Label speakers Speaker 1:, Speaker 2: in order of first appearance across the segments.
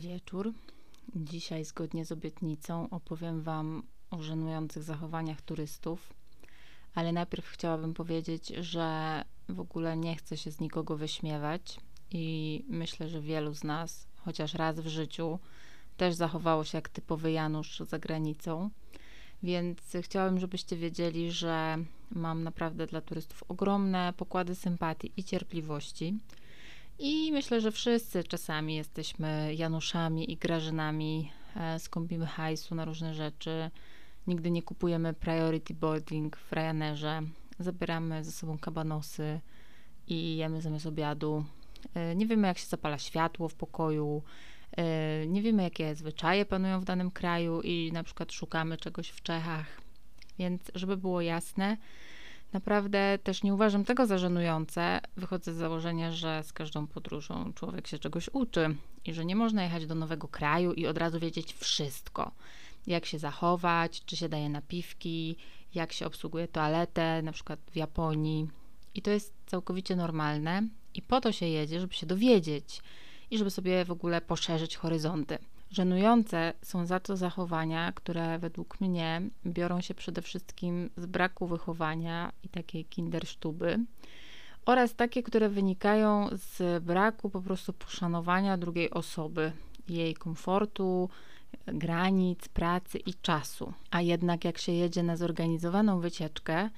Speaker 1: Wieczór. Dzisiaj, zgodnie z obietnicą, opowiem Wam o żenujących zachowaniach turystów, ale najpierw chciałabym powiedzieć, że w ogóle nie chcę się z nikogo wyśmiewać i myślę, że wielu z nas, chociaż raz w życiu, też zachowało się jak typowy Janusz za granicą. Więc chciałabym, żebyście wiedzieli, że mam naprawdę dla turystów ogromne pokłady sympatii i cierpliwości i myślę, że wszyscy czasami jesteśmy Januszami i Grażynami, e, skąpimy hajsu na różne rzeczy. Nigdy nie kupujemy priority boarding w Ryanerze. Zabieramy ze sobą kabanosy i jemy zamiast obiadu. E, nie wiemy, jak się zapala światło w pokoju. E, nie wiemy, jakie zwyczaje panują w danym kraju i na przykład szukamy czegoś w Czechach. Więc, żeby było jasne, Naprawdę też nie uważam tego za żenujące. Wychodzę z założenia, że z każdą podróżą człowiek się czegoś uczy i że nie można jechać do nowego kraju i od razu wiedzieć wszystko. Jak się zachować, czy się daje napiwki, jak się obsługuje toaletę, na przykład w Japonii. I to jest całkowicie normalne i po to się jedzie, żeby się dowiedzieć i żeby sobie w ogóle poszerzyć horyzonty. Żenujące są za to zachowania, które według mnie biorą się przede wszystkim z braku wychowania i takiej kindersztuby oraz takie, które wynikają z braku po prostu poszanowania drugiej osoby, jej komfortu, granic, pracy i czasu. A jednak jak się jedzie na zorganizowaną wycieczkę,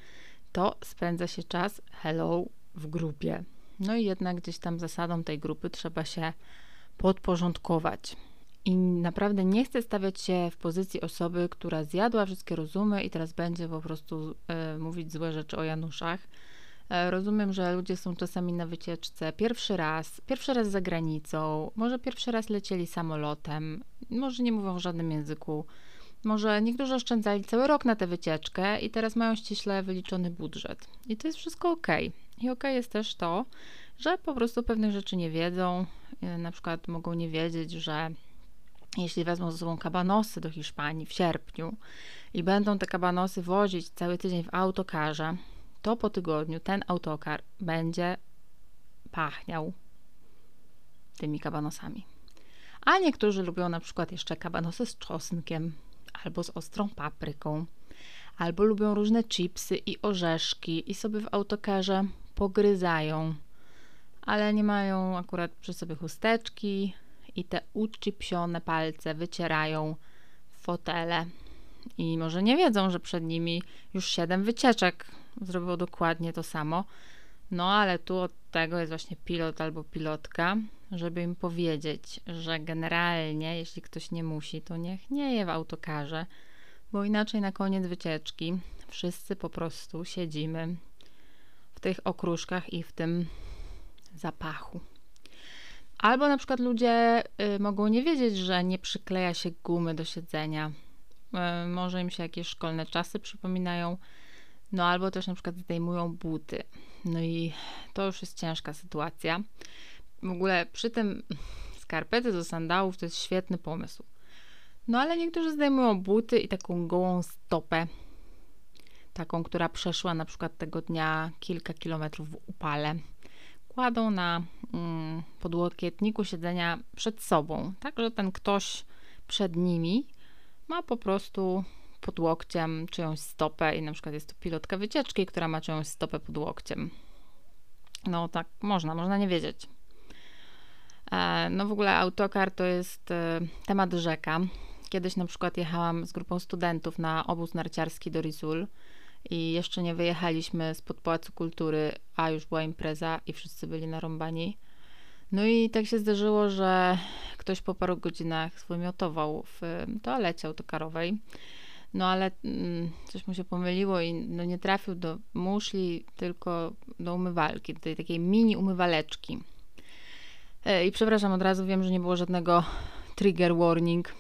Speaker 1: to spędza się czas hello w grupie. No i jednak gdzieś tam zasadą tej grupy trzeba się podporządkować. I naprawdę nie chcę stawiać się w pozycji osoby, która zjadła wszystkie rozumy i teraz będzie po prostu e, mówić złe rzeczy o Januszach. E, rozumiem, że ludzie są czasami na wycieczce pierwszy raz, pierwszy raz za granicą, może pierwszy raz lecieli samolotem, może nie mówią w żadnym języku, może niektórzy oszczędzali cały rok na tę wycieczkę i teraz mają ściśle wyliczony budżet. I to jest wszystko ok. I ok jest też to, że po prostu pewnych rzeczy nie wiedzą, e, na przykład mogą nie wiedzieć, że jeśli wezmą ze sobą kabanosy do Hiszpanii w sierpniu i będą te kabanosy wozić cały tydzień w autokarze, to po tygodniu ten autokar będzie pachniał tymi kabanosami. A niektórzy lubią na przykład jeszcze kabanosy z czosnkiem albo z ostrą papryką, albo lubią różne chipsy i orzeszki i sobie w autokarze pogryzają, ale nie mają akurat przy sobie chusteczki i te uczcipione palce wycierają fotele. I może nie wiedzą, że przed nimi już siedem wycieczek zrobiło dokładnie to samo. No ale tu od tego jest właśnie pilot albo pilotka, żeby im powiedzieć, że generalnie, jeśli ktoś nie musi, to niech nie je w autokarze, bo inaczej na koniec wycieczki wszyscy po prostu siedzimy w tych okruszkach i w tym zapachu. Albo na przykład ludzie y, mogą nie wiedzieć, że nie przykleja się gumy do siedzenia. Y, może im się jakieś szkolne czasy przypominają. No albo też na przykład zdejmują buty. No i to już jest ciężka sytuacja. W ogóle przy tym skarpety do sandałów to jest świetny pomysł. No ale niektórzy zdejmują buty i taką gołą stopę, taką, która przeszła na przykład tego dnia kilka kilometrów w upale, kładą na mm, podłokietniku siedzenia przed sobą, tak, że ten ktoś przed nimi ma po prostu pod łokciem czyjąś stopę i na przykład jest to pilotka wycieczki, która ma czyjąś stopę pod łokciem. No tak, można, można nie wiedzieć. E, no w ogóle autokar to jest e, temat rzeka. Kiedyś na przykład jechałam z grupą studentów na obóz narciarski do Rizul i jeszcze nie wyjechaliśmy spod Pałacu Kultury, a już była impreza i wszyscy byli narąbani. No i tak się zdarzyło, że ktoś po paru godzinach zwymiotował w toalecie autokarowej. No ale mm, coś mu się pomyliło i no, nie trafił do muszli, tylko do umywalki, do tej takiej mini umywaleczki. E, I przepraszam od razu, wiem, że nie było żadnego trigger warning,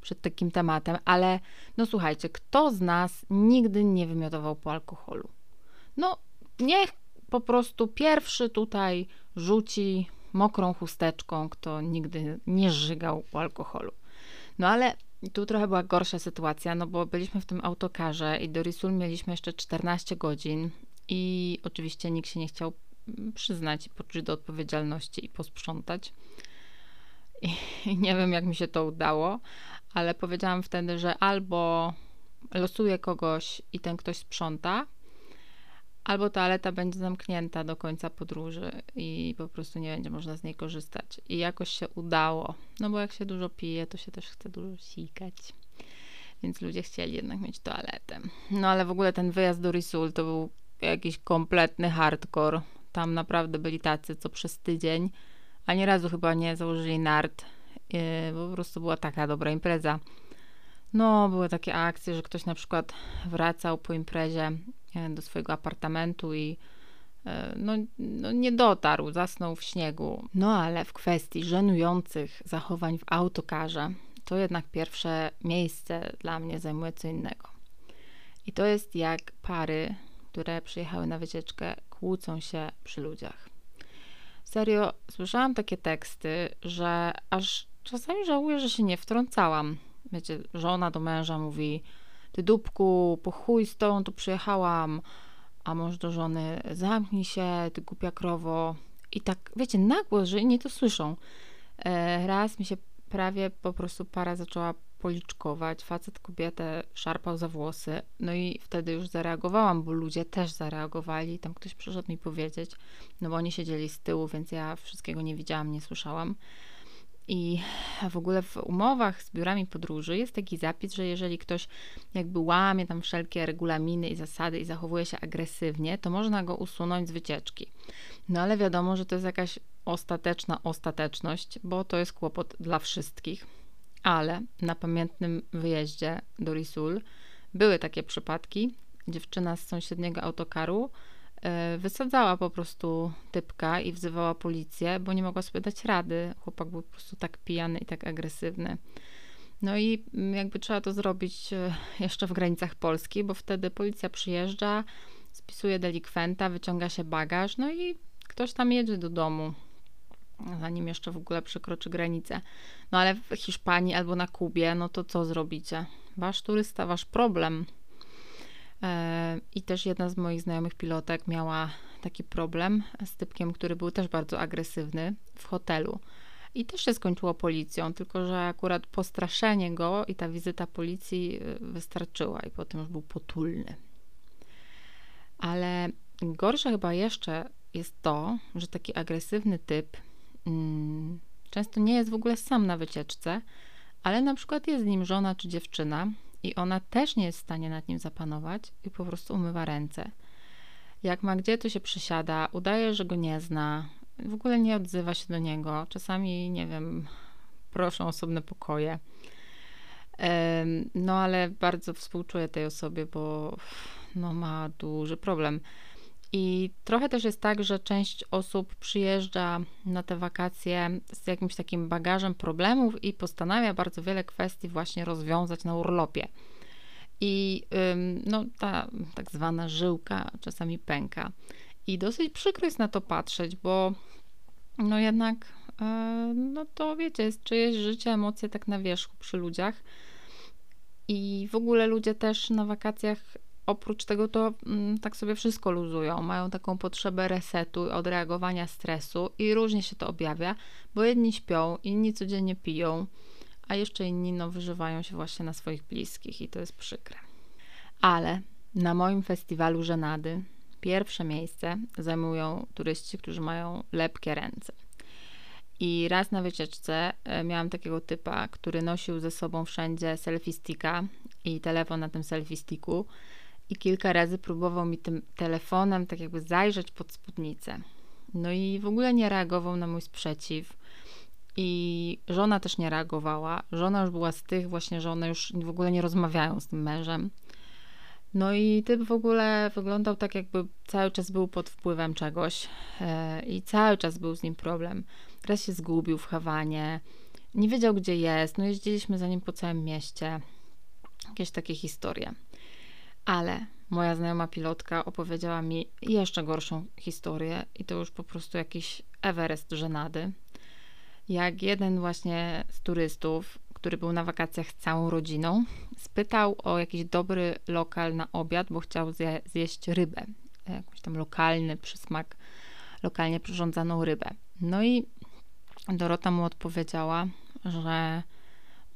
Speaker 1: przed takim tematem, ale no słuchajcie, kto z nas nigdy nie wymiotował po alkoholu? No, niech po prostu pierwszy tutaj rzuci mokrą chusteczką, kto nigdy nie żygał po alkoholu. No ale tu trochę była gorsza sytuacja, no bo byliśmy w tym autokarze i do Risul mieliśmy jeszcze 14 godzin i oczywiście nikt się nie chciał przyznać i poczuć do odpowiedzialności i posprzątać. I nie wiem, jak mi się to udało, ale powiedziałam wtedy, że albo losuję kogoś i ten ktoś sprząta, albo toaleta będzie zamknięta do końca podróży i po prostu nie będzie można z niej korzystać. I jakoś się udało, no bo jak się dużo pije, to się też chce dużo sikać. Więc ludzie chcieli jednak mieć toaletę. No ale w ogóle ten wyjazd do Risul to był jakiś kompletny hardcore. Tam naprawdę byli tacy, co przez tydzień, a nie razu chyba nie założyli nart, bo po prostu była taka dobra impreza. No, były takie akcje, że ktoś na przykład wracał po imprezie e, do swojego apartamentu i e, no, no, nie dotarł, zasnął w śniegu. No ale w kwestii żenujących zachowań w autokarze, to jednak pierwsze miejsce dla mnie zajmuje co innego. I to jest jak pary, które przyjechały na wycieczkę, kłócą się przy ludziach. Serio, słyszałam takie teksty, że aż czasami żałuję, że się nie wtrącałam wiecie, żona do męża mówi, ty dupku, po chuj z tą tu przyjechałam, a mąż do żony, zamknij się, ty głupia krowo. I tak, wiecie, nagło, że inni to słyszą. E, raz mi się prawie po prostu para zaczęła policzkować, facet kobietę szarpał za włosy, no i wtedy już zareagowałam, bo ludzie też zareagowali, tam ktoś przyszedł mi powiedzieć, no bo oni siedzieli z tyłu, więc ja wszystkiego nie widziałam, nie słyszałam. I w ogóle w umowach z biurami podróży jest taki zapis, że jeżeli ktoś jakby łamie tam wszelkie regulaminy i zasady i zachowuje się agresywnie, to można go usunąć z wycieczki. No ale wiadomo, że to jest jakaś ostateczna ostateczność, bo to jest kłopot dla wszystkich. Ale na pamiętnym wyjeździe do Risul były takie przypadki. Dziewczyna z sąsiedniego autokaru wysadzała po prostu typka i wzywała policję, bo nie mogła sobie dać rady. Chłopak był po prostu tak pijany i tak agresywny. No i mm, jakby trzeba to zrobić e, jeszcze w granicach Polski, bo wtedy policja przyjeżdża, spisuje delikwenta, wyciąga się bagaż, no i ktoś tam jedzie do domu, zanim jeszcze w ogóle przekroczy granicę. No ale w Hiszpanii albo na Kubie, no to co zrobicie? Wasz turysta, wasz problem. E, I też jedna z moich znajomych pilotek miała taki problem z typkiem, który był też bardzo agresywny w hotelu. I też się skończyło policją, tylko że akurat postraszenie go i ta wizyta policji e, wystarczyła, i potem już był potulny. Ale gorsze chyba jeszcze jest to, że taki agresywny typ mm, często nie jest w ogóle sam na wycieczce, ale na przykład jest z nim żona czy dziewczyna, i ona też nie jest w stanie nad nim zapanować i po prostu umywa ręce. Jak ma gdzie, to się przysiada, udaje, że go nie zna, w ogóle nie odzywa się do niego. Czasami, nie wiem, proszą osobne pokoje. No ale bardzo współczuję tej osobie, bo no, ma duży problem. I trochę też jest tak, że część osób przyjeżdża na te wakacje z jakimś takim bagażem problemów i postanawia bardzo wiele kwestii właśnie rozwiązać na urlopie. I no, ta tak zwana żyłka czasami pęka. I dosyć przykro jest na to patrzeć, bo no jednak, e, no to wiecie, jest czyjeś życie, emocje tak na wierzchu przy ludziach. I w ogóle ludzie też na wakacjach oprócz tego to mm, tak sobie wszystko luzują, mają taką potrzebę resetu, odreagowania stresu i różnie się to objawia, bo jedni śpią, inni codziennie piją, a jeszcze inni no, wyżywają się właśnie na swoich bliskich i to jest przykre. Ale na moim festiwalu żenady pierwsze miejsce zajmują turyści, którzy mają lepkie ręce. I raz na wycieczce e, miałam takiego typa, który nosił ze sobą wszędzie selfie sticka i telefon na tym selfie sticku i kilka razy próbował mi tym telefonem tak jakby zajrzeć pod spódnicę. No i w ogóle nie reagował na mój sprzeciw. I żona też nie reagowała. Żona już była z tych właśnie, że one już w ogóle nie rozmawiają z tym mężem. No i typ w ogóle wyglądał tak, jakby cały czas był pod wpływem czegoś yy, i cały czas był z nim problem. Raz się zgubił w Hawanie, nie wiedział gdzie jest, no jeździliśmy za nim po całym mieście. Jakieś takie historie. Ale moja znajoma pilotka opowiedziała mi jeszcze gorszą historię i to już po prostu jakiś Everest żenady. Jak jeden właśnie z turystów, który był na wakacjach z całą rodziną, spytał o jakiś dobry lokal na obiad, bo chciał zje, zjeść rybę, jakiś tam lokalny przysmak, lokalnie przyrządzaną rybę. No i Dorota mu odpowiedziała, że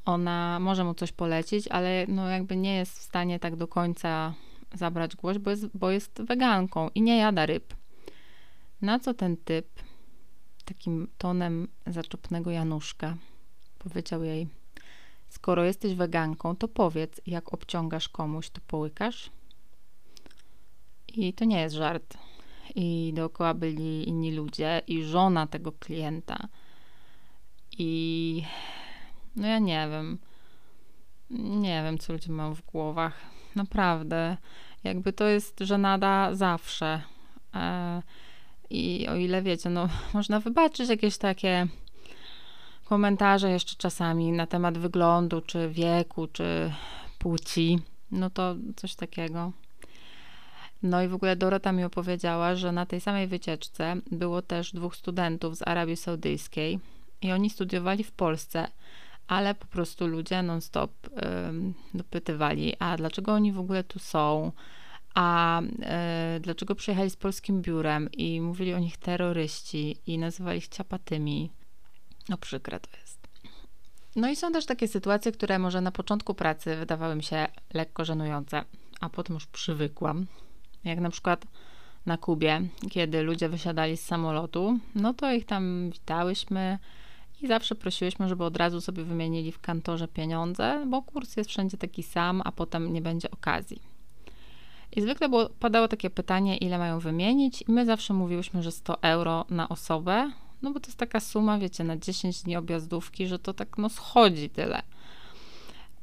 Speaker 1: ona może mu coś polecić, ale no jakby nie jest w stanie tak do końca zabrać głos, bo jest, bo jest weganką i nie jada ryb. Na co ten typ takim tonem zaczepnego Januszka powiedział jej: Skoro jesteś weganką, to powiedz, jak obciągasz komuś, to połykasz? I to nie jest żart. I dookoła byli inni ludzie, i żona tego klienta. I no ja nie wiem. Nie wiem, co ludzie mają w głowach. Naprawdę. Jakby to jest żenada zawsze. E, I o ile wiecie, no można wybaczyć jakieś takie komentarze jeszcze czasami na temat wyglądu, czy wieku, czy płci. No to coś takiego. No i w ogóle Dorota mi opowiedziała, że na tej samej wycieczce było też dwóch studentów z Arabii Saudyjskiej i oni studiowali w Polsce, ale po prostu ludzie non-stop dopytywali, a dlaczego oni w ogóle tu są, a e, dlaczego przyjechali z polskim biurem i mówili o nich terroryści i nazywali ich ciapatymi. No przykre to jest. No i są też takie sytuacje, które może na początku pracy wydawały mi się lekko żenujące, a potem już przywykłam. Jak na przykład na Kubie, kiedy ludzie wysiadali z samolotu, no to ich tam witałyśmy i zawsze prosiłyśmy, żeby od razu sobie wymienili w kantorze pieniądze, bo kurs jest wszędzie taki sam, a potem nie będzie okazji. I zwykle było, padało takie pytanie, ile mają wymienić, i my zawsze mówiłyśmy, że 100 euro na osobę, no bo to jest taka suma, wiecie, na 10 dni objazdówki, że to tak no schodzi tyle.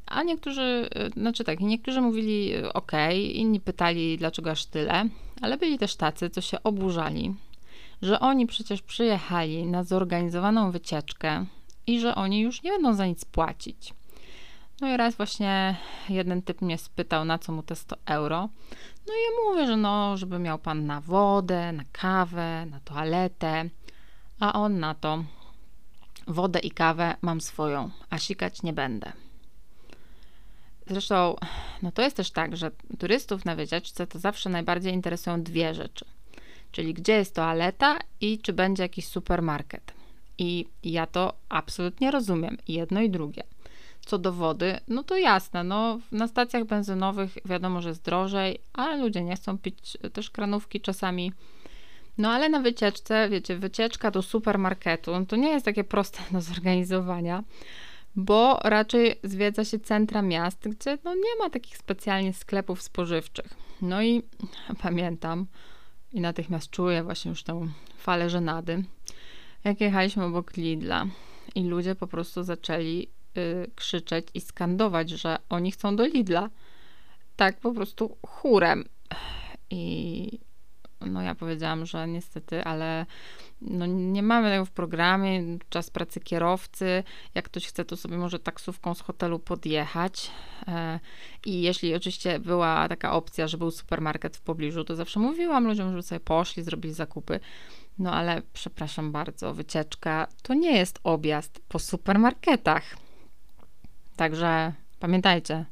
Speaker 1: A niektórzy, y, znaczy tak, niektórzy mówili y, ok, inni pytali, dlaczego aż tyle, ale byli też tacy, co się oburzali, że oni przecież przyjechali na zorganizowaną wycieczkę i że oni już nie będą za nic płacić. No i raz właśnie jeden typ mnie spytał, na co mu te 100 euro. No i ja mówię, że no, żeby miał pan na wodę, na kawę, na toaletę. A on na to, wodę i kawę mam swoją, a sikać nie będę. Zresztą, no to jest też tak, że turystów na wycieczce to zawsze najbardziej interesują dwie rzeczy. Czyli gdzie jest toaleta i czy będzie jakiś supermarket. I ja to absolutnie rozumiem, jedno i drugie. Co do wody, no to jasne, no na stacjach benzynowych wiadomo, że jest drożej, ale ludzie nie chcą pić też kranówki czasami. No ale na wycieczce, wiecie, wycieczka do supermarketu, no to nie jest takie proste do zorganizowania bo raczej zwiedza się centra miast, gdzie no nie ma takich specjalnie sklepów spożywczych. No i pamiętam i natychmiast czuję właśnie już tę falę żenady, jak jechaliśmy obok Lidla i ludzie po prostu zaczęli y, krzyczeć i skandować, że oni chcą do Lidla. Tak po prostu chórem. I no ja powiedziałam, że niestety, ale no nie mamy tego w programie, czas pracy kierowcy, jak ktoś chce, to sobie może taksówką z hotelu podjechać e, i jeśli oczywiście była taka opcja, że był supermarket w pobliżu, to zawsze mówiłam ludziom, żeby sobie poszli, zrobili zakupy, no ale przepraszam bardzo, wycieczka to nie jest objazd po supermarketach. Także pamiętajcie,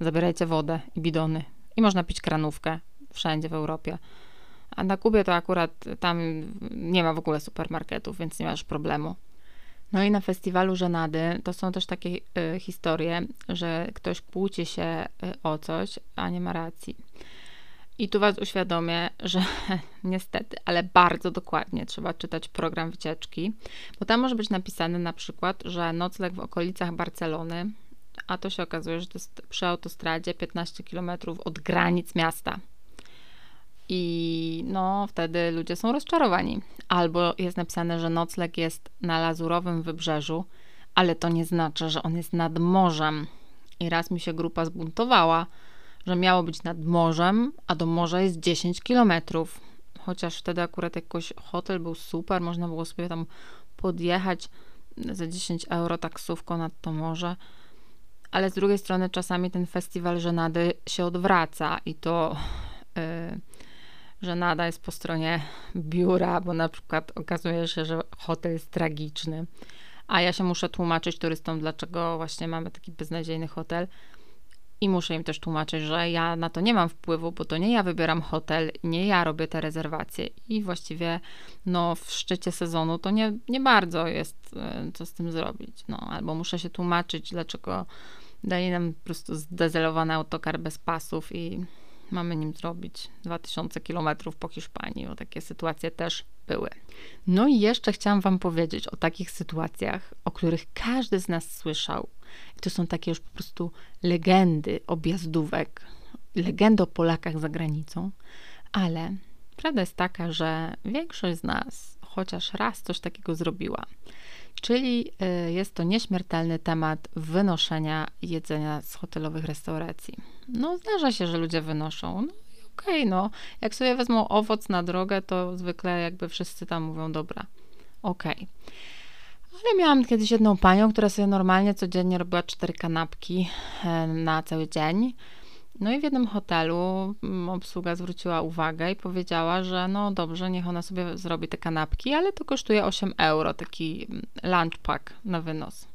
Speaker 1: zabierajcie wodę i bidony i można pić kranówkę wszędzie w Europie. A na Kubie to akurat tam nie ma w ogóle supermarketów, więc nie masz problemu. No i na festiwalu żenady to są też takie y, historie, że ktoś kłóci się y, o coś, a nie ma racji. I tu Was uświadomię, że niestety, ale bardzo dokładnie trzeba czytać program wycieczki, bo tam może być napisane na przykład, że nocleg w okolicach Barcelony, a to się okazuje, że to jest przy autostradzie 15 km od granic miasta. I no, wtedy ludzie są rozczarowani. Albo jest napisane, że nocleg jest na lazurowym wybrzeżu, ale to nie znaczy, że on jest nad morzem. I raz mi się grupa zbuntowała, że miało być nad morzem, a do morza jest 10 kilometrów. Chociaż wtedy akurat jakoś hotel był super, można było sobie tam podjechać za 10 euro taksówką nad to morze. Ale z drugiej strony czasami ten festiwal żenady się odwraca i to... Yy, że nada jest po stronie biura, bo na przykład okazuje się, że hotel jest tragiczny, a ja się muszę tłumaczyć turystom, dlaczego właśnie mamy taki beznadziejny hotel. I muszę im też tłumaczyć, że ja na to nie mam wpływu, bo to nie ja wybieram hotel, nie ja robię te rezerwacje. I właściwie no, w szczycie sezonu to nie, nie bardzo jest e, co z tym zrobić. No, albo muszę się tłumaczyć, dlaczego daje nam po prostu zdezelowany autokar bez pasów i mamy nim zrobić 2000 kilometrów po Hiszpanii, bo takie sytuacje też były. No i jeszcze chciałam Wam powiedzieć o takich sytuacjach, o których każdy z nas słyszał. I to są takie już po prostu legendy objazdówek, legendy o Polakach za granicą, ale prawda jest taka, że większość z nas chociaż raz coś takiego zrobiła. Czyli y, jest to nieśmiertelny temat wynoszenia jedzenia z hotelowych restauracji. No, zdarza się, że ludzie wynoszą. No, okej, okay, no, jak sobie wezmą owoc na drogę, to zwykle jakby wszyscy tam mówią, dobra, okej. Okay. Ale miałam kiedyś jedną panią, która sobie normalnie codziennie robiła cztery kanapki e, na cały dzień. No i w jednym hotelu mm, obsługa zwróciła uwagę i powiedziała, że no dobrze, niech ona sobie zrobi te kanapki, ale to kosztuje 8 euro, taki mm, lunch pack na wynos.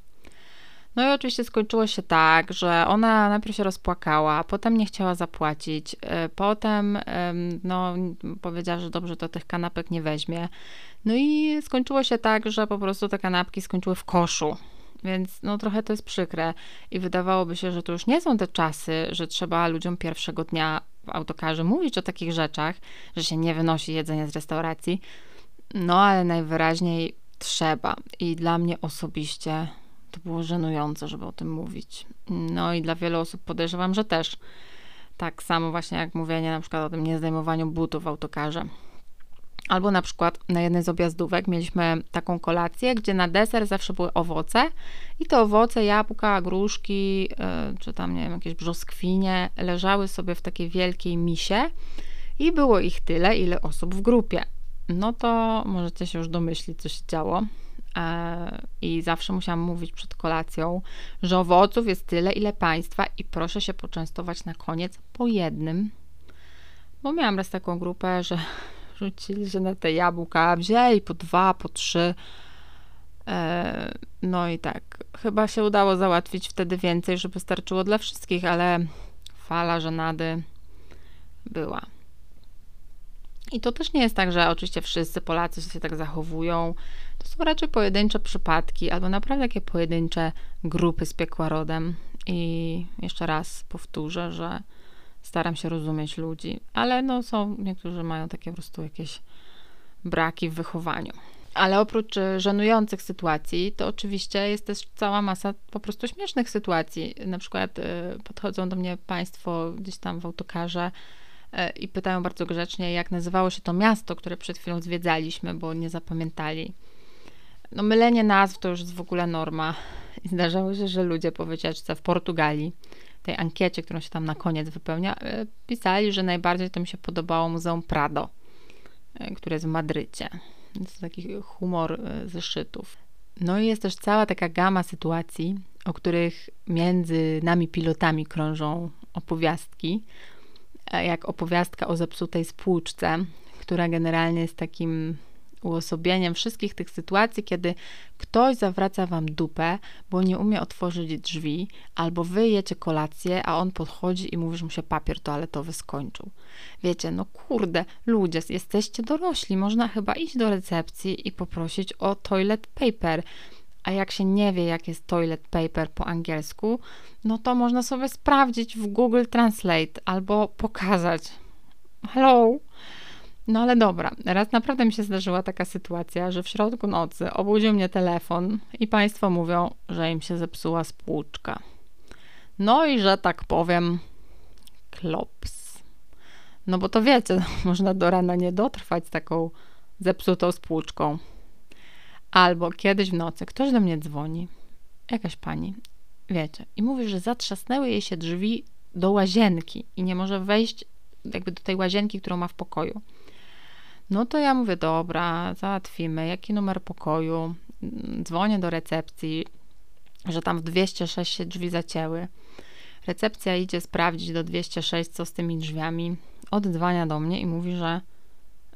Speaker 1: No i oczywiście skończyło się tak, że ona najpierw się rozpłakała, potem nie chciała zapłacić, e, potem no, powiedziała, że dobrze, to tych kanapek nie weźmie. No i skończyło się tak, że po prostu te kanapki skończyły w koszu. Więc no trochę to jest przykre i wydawałoby się, że to już nie są te czasy, że trzeba ludziom pierwszego dnia w autokarze mówić o takich rzeczach, że się nie wynosi jedzenia z restauracji. No ale najwyraźniej trzeba. I dla mnie osobiście to było żenujące, żeby o tym mówić. No i dla wielu osób podejrzewam, że też. Tak samo właśnie jak mówienie na przykład o tym niezdejmowaniu butów w autokarze. Albo na przykład na jednej z objazdówek mieliśmy taką kolację, gdzie na deser zawsze były owoce i te owoce, jabłka, gruszki, yy, czy tam, nie wiem, jakieś brzoskwinie leżały sobie w takiej wielkiej misie i było ich tyle, ile osób w grupie. No to możecie się już domyślić, co się działo. E, I zawsze musiałam mówić przed kolacją, że owoców jest tyle, ile państwa i proszę się poczęstować na koniec po jednym. Bo miałam raz taką grupę, że rzucili się na te jabłka, wzięli po dwa, po trzy. E, no i tak, chyba się udało załatwić wtedy więcej, żeby starczyło dla wszystkich, ale fala żenady była. I to też nie jest tak, że oczywiście wszyscy Polacy się tak zachowują. To są raczej pojedyncze przypadki, albo naprawdę takie pojedyncze grupy z piekła rodem. I jeszcze raz powtórzę, że staram się rozumieć ludzi, ale no są, niektórzy mają takie po prostu jakieś braki w wychowaniu. Ale oprócz e, żenujących sytuacji, to oczywiście jest też cała masa po prostu śmiesznych sytuacji. Na przykład e, podchodzą do mnie Państwo gdzieś tam w autokarze e, i pytają bardzo grzecznie, jak nazywało się to miasto, które przed chwilą zwiedzaliśmy, bo nie zapamiętali. No, mylenie nazw to już jest w ogóle norma. I zdarzało się, że ludzie po wycieczce w Portugalii tej ankiecie, którą się tam na koniec wypełnia, e, pisali, że najbardziej to mi się podobało Muzeum Prado, e, które jest w Madrycie. To jest taki humor e, ze szczytów. No i jest też cała taka gama sytuacji, o których między nami pilotami krążą opowiastki, jak opowiastka o zepsutej spłuczce, która generalnie jest takim uosobieniem wszystkich tych sytuacji, kiedy ktoś zawraca wam dupę, bo nie umie otworzyć drzwi, albo wy jecie kolację, a on podchodzi i mówi, że mu się papier toaletowy skończył. Wiecie, no kurde, ludzie, jesteście dorośli, można chyba iść do recepcji i poprosić o toilet paper. A jak się nie wie, jak jest toilet paper po angielsku, no to można sobie sprawdzić w Google Translate albo pokazać. Hello? No ale dobra, raz naprawdę mi się zdarzyła taka sytuacja, że w środku nocy obudził mnie telefon i państwo mówią, że im się zepsuła spłuczka. No i że tak powiem, klops. No bo to wiecie, można do rana nie dotrwać z taką zepsutą spłuczką. Albo kiedyś w nocy ktoś do mnie dzwoni, jakaś pani, wiecie, i mówi, że zatrzasnęły jej się drzwi do łazienki i nie może wejść jakby do tej łazienki, którą ma w pokoju. No to ja mówię, dobra, załatwimy. Jaki numer pokoju? Dzwonię do recepcji, że tam w 206 się drzwi zacięły. Recepcja idzie sprawdzić do 206, co z tymi drzwiami. Oddzwania do mnie i mówi, że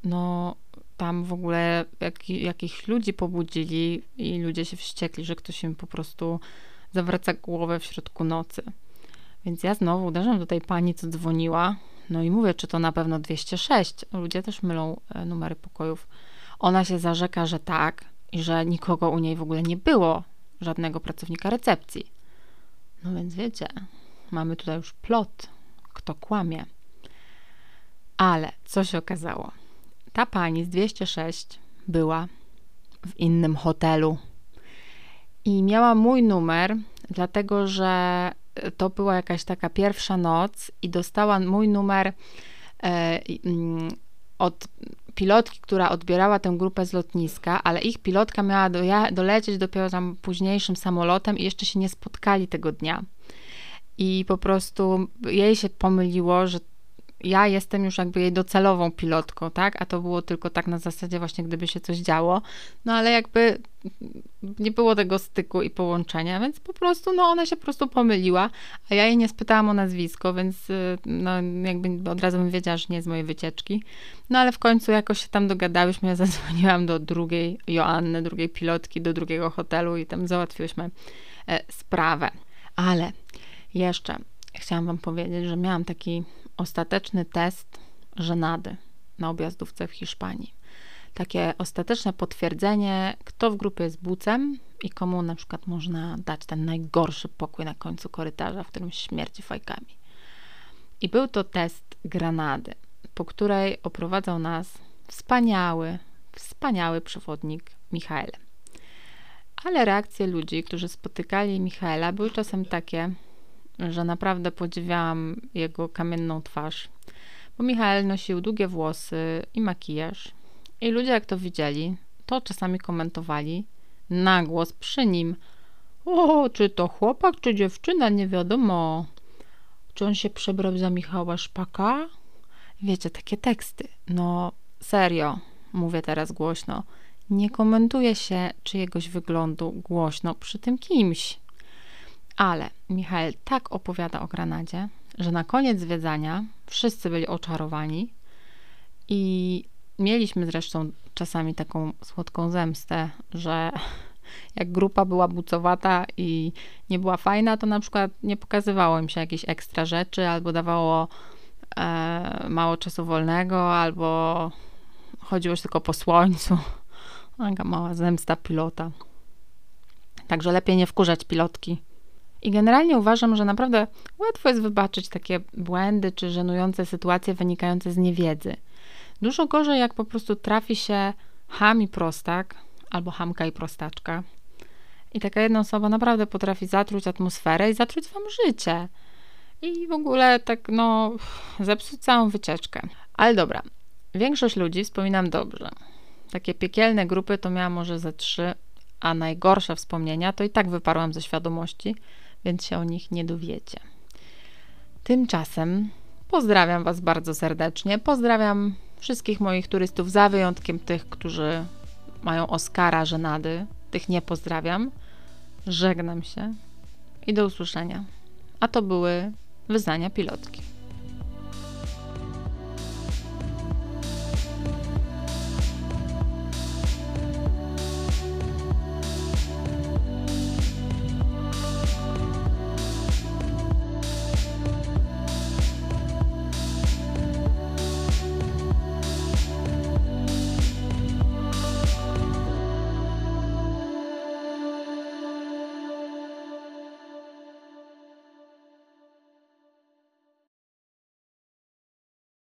Speaker 1: no tam w ogóle jak, jakichś ludzi pobudzili i ludzie się wściekli, że ktoś im po prostu zawraca głowę w środku nocy. Więc ja znowu uderzam do tej pani, co dzwoniła, no i mówię, czy to na pewno 206. Ludzie też mylą e, numery pokojów. Ona się zarzeka, że tak i że nikogo u niej w ogóle nie było, żadnego pracownika recepcji. No więc wiecie, mamy tutaj już plot, kto kłamie. Ale co się okazało? Ta pani z 206 była w innym hotelu i miała mój numer, dlatego że to była jakaś taka pierwsza noc i dostała mój numer e, mm, od pilotki, która odbierała tę grupę z lotniska, ale ich pilotka miała dolecieć dopiero tam późniejszym samolotem i jeszcze się nie spotkali tego dnia. I po prostu jej się pomyliło, że ja jestem już jakby jej docelową pilotką, tak? A to było tylko tak na zasadzie właśnie, gdyby się coś działo. No ale jakby nie było tego styku i połączenia, więc po prostu, no ona się po prostu pomyliła, a ja jej nie spytałam o nazwisko, więc y, no jakby od razu bym wiedziała, że nie z mojej wycieczki. No ale w końcu jakoś się tam dogadałyśmy, ja zadzwoniłam do drugiej Joanny, drugiej pilotki, do drugiego hotelu i tam załatwiłyśmy e, sprawę. Ale jeszcze chciałam wam powiedzieć, że miałam taki ostateczny test żenady na objazdówce w Hiszpanii. Takie ostateczne potwierdzenie, kto w grupie jest bucem i komu na przykład można dać ten najgorszy pokój na końcu korytarza, w którym śmierci fajkami. I był to test Granady, po której oprowadzał nas wspaniały, wspaniały przewodnik Michael. Ale reakcje ludzi, którzy spotykali Michaela, były czasem takie, że naprawdę podziwiałam jego kamienną twarz, bo Michael nosił długie włosy i makijaż. I ludzie, jak to widzieli, to czasami komentowali na głos przy nim: O, czy to chłopak, czy dziewczyna, nie wiadomo. Czy on się przebrał za Michała Szpaka? Wiecie, takie teksty. No, serio, mówię teraz głośno. Nie komentuje się czyjegoś wyglądu głośno przy tym kimś. Ale Michael tak opowiada o Granadzie, że na koniec zwiedzania wszyscy byli oczarowani i mieliśmy zresztą czasami taką słodką zemstę, że jak grupa była bucowata i nie była fajna, to na przykład nie pokazywało im się jakieś ekstra rzeczy, albo dawało e, mało czasu wolnego, albo chodziło się tylko po słońcu. Taka mała zemsta pilota. Także lepiej nie wkurzać pilotki. I generalnie uważam, że naprawdę łatwo jest wybaczyć takie błędy czy żenujące sytuacje wynikające z niewiedzy. Dużo gorzej, jak po prostu trafi się ham i prostak, albo hamka i prostaczka. I taka jedna osoba naprawdę potrafi zatruć atmosferę i zatruć wam życie. I w ogóle tak, no, zepsuć całą wycieczkę. Ale dobra, większość ludzi wspominam dobrze. Takie piekielne grupy to miałam może ze trzy, a najgorsze wspomnienia to i tak wyparłam ze świadomości, więc się o nich nie dowiecie. Tymczasem pozdrawiam Was bardzo serdecznie. Pozdrawiam wszystkich moich turystów, za wyjątkiem tych, którzy mają Oscara żenady. Tych nie pozdrawiam. Żegnam się i do usłyszenia. A to były wyznania pilotki.